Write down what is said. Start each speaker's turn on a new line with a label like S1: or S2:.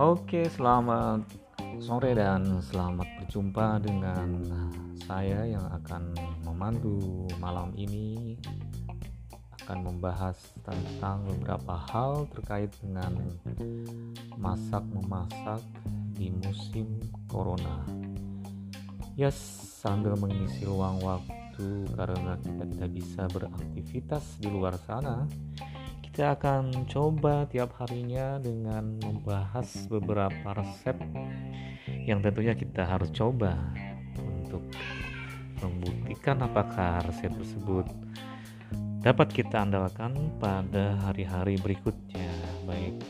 S1: Oke, selamat sore dan selamat berjumpa dengan saya yang akan memandu malam ini akan membahas tentang beberapa hal terkait dengan masak memasak di musim corona. Yes, sambil mengisi luang waktu karena kita tidak bisa beraktivitas di luar sana, kita akan coba tiap harinya dengan membahas beberapa resep yang tentunya kita harus coba untuk membuktikan apakah resep tersebut dapat kita andalkan pada hari-hari berikutnya. Baik